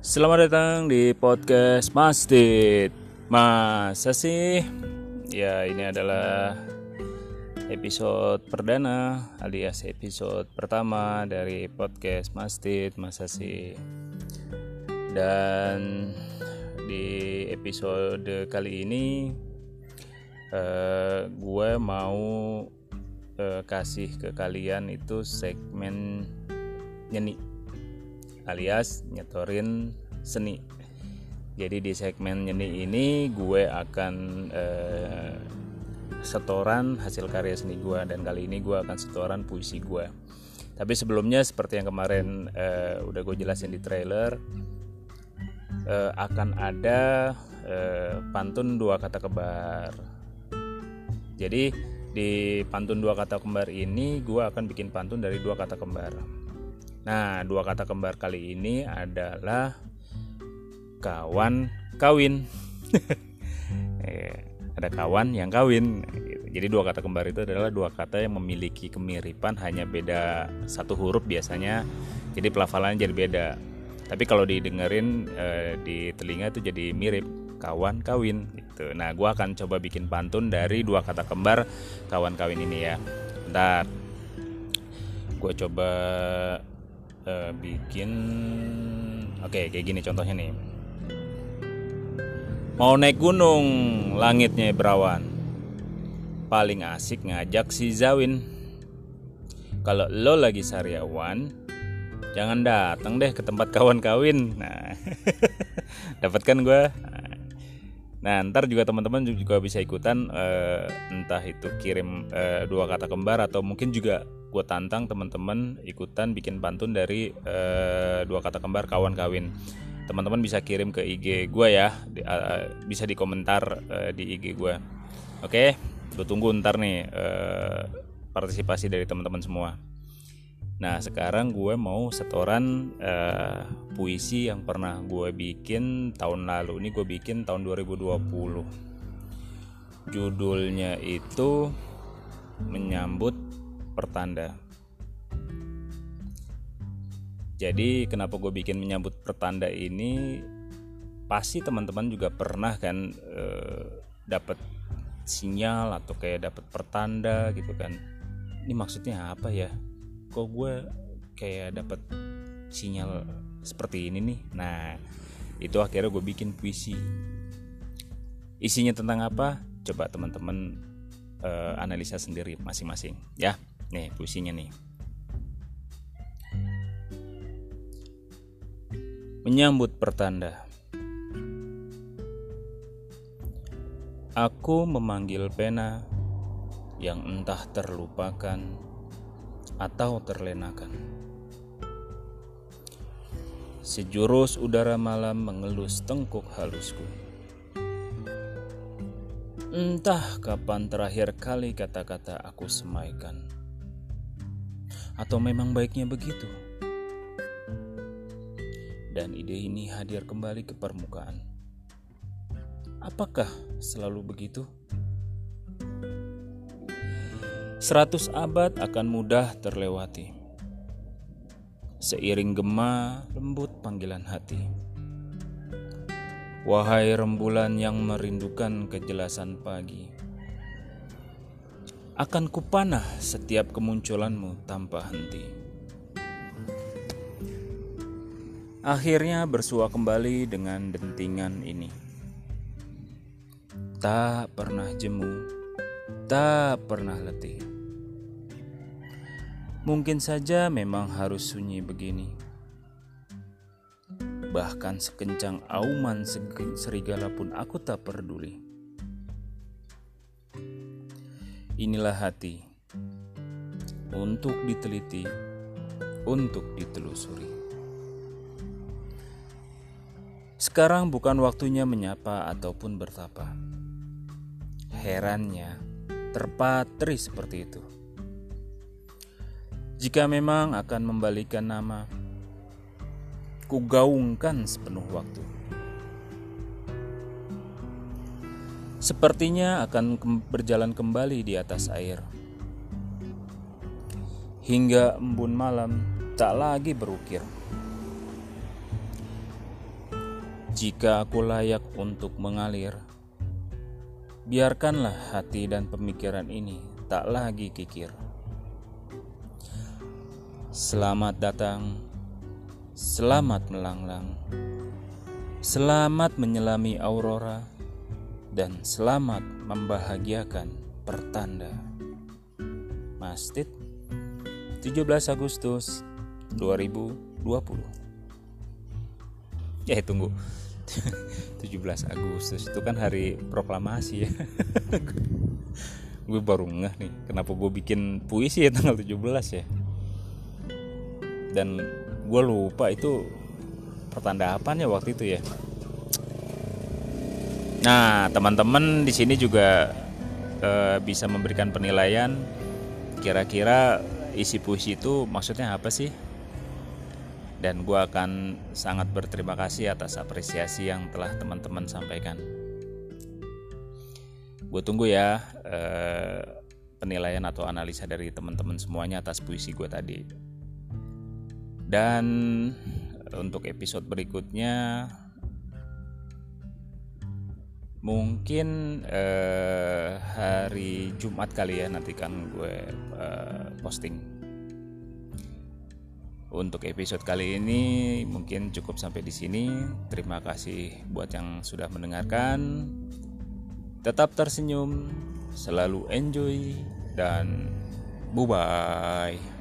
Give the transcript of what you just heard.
Selamat datang di podcast Masjid. Masa sih? Ya, ini adalah episode perdana alias episode pertama dari podcast Masjid. Masa sih? Dan di episode kali ini uh, gue mau uh, kasih ke kalian itu segmen nyanyi alias nyetorin seni. Jadi di segmen seni ini gue akan eh, setoran hasil karya seni gue dan kali ini gue akan setoran puisi gue. Tapi sebelumnya seperti yang kemarin eh, udah gue jelasin di trailer eh, akan ada eh, pantun dua kata kembar. Jadi di pantun dua kata kembar ini gue akan bikin pantun dari dua kata kembar Nah, dua kata kembar kali ini adalah kawan kawin. eh, ada kawan yang kawin. Jadi dua kata kembar itu adalah dua kata yang memiliki kemiripan hanya beda satu huruf biasanya. Jadi pelafalannya jadi beda. Tapi kalau didengerin eh, di telinga itu jadi mirip kawan kawin gitu. Nah, gua akan coba bikin pantun dari dua kata kembar kawan kawin ini ya. Bentar. Gue coba uh, bikin oke okay, kayak gini contohnya nih. Mau naik gunung langitnya berawan. Paling asik ngajak si Zawin. Kalau lo lagi sariawan jangan datang deh ke tempat kawan kawin. Nah dapatkan gue nah ntar juga teman-teman juga bisa ikutan uh, entah itu kirim uh, dua kata kembar atau mungkin juga gue tantang teman-teman ikutan bikin pantun dari uh, dua kata kembar kawan kawin. Teman-teman bisa kirim ke IG gue ya di, uh, bisa di komentar uh, di IG gue oke gue tunggu ntar nih uh, partisipasi dari teman-teman semua. Nah sekarang gue mau setoran uh, puisi yang pernah gue bikin tahun lalu. Ini gue bikin tahun 2020 judulnya itu menyambut pertanda. Jadi kenapa gue bikin menyambut pertanda ini pasti teman-teman juga pernah kan e, dapat sinyal atau kayak dapat pertanda gitu kan. Ini maksudnya apa ya? Kok gue kayak dapat sinyal seperti ini nih. Nah, itu akhirnya gue bikin puisi. Isinya tentang apa? Coba teman-teman e, analisa sendiri masing-masing ya. Nih puisinya nih. Menyambut pertanda. Aku memanggil pena yang entah terlupakan atau terlenakan. Sejurus udara malam mengelus tengkuk halusku. Entah kapan terakhir kali kata-kata aku semaikan atau memang baiknya begitu? Dan ide ini hadir kembali ke permukaan. Apakah selalu begitu? Seratus abad akan mudah terlewati. Seiring gema lembut panggilan hati. Wahai rembulan yang merindukan kejelasan pagi akan kupanah setiap kemunculanmu tanpa henti. Akhirnya bersua kembali dengan dentingan ini. Tak pernah jemu, tak pernah letih. Mungkin saja memang harus sunyi begini. Bahkan sekencang auman serigala pun aku tak peduli. Inilah hati untuk diteliti, untuk ditelusuri. Sekarang bukan waktunya menyapa ataupun bertapa. Herannya, terpatri seperti itu. Jika memang akan membalikan nama, kugaungkan sepenuh waktu. Sepertinya akan berjalan kembali di atas air. Hingga embun malam tak lagi berukir. Jika aku layak untuk mengalir, biarkanlah hati dan pemikiran ini tak lagi kikir. Selamat datang, selamat melanglang, selamat menyelami aurora, dan selamat membahagiakan pertanda. Mastit, 17 Agustus 2020. Eh tunggu 17 Agustus itu kan hari proklamasi ya gue baru ngeh nih kenapa gue bikin puisi ya tanggal 17 ya dan gue lupa itu pertanda apanya waktu itu ya nah teman-teman di sini juga uh, bisa memberikan penilaian kira-kira isi puisi itu maksudnya apa sih dan gue akan sangat berterima kasih atas apresiasi yang telah teman-teman sampaikan. Gue tunggu ya eh, penilaian atau analisa dari teman-teman semuanya atas puisi gue tadi. Dan untuk episode berikutnya mungkin eh, hari Jumat kali ya nanti kan gue eh, posting untuk episode kali ini mungkin cukup sampai di sini. Terima kasih buat yang sudah mendengarkan. Tetap tersenyum, selalu enjoy dan bye bye.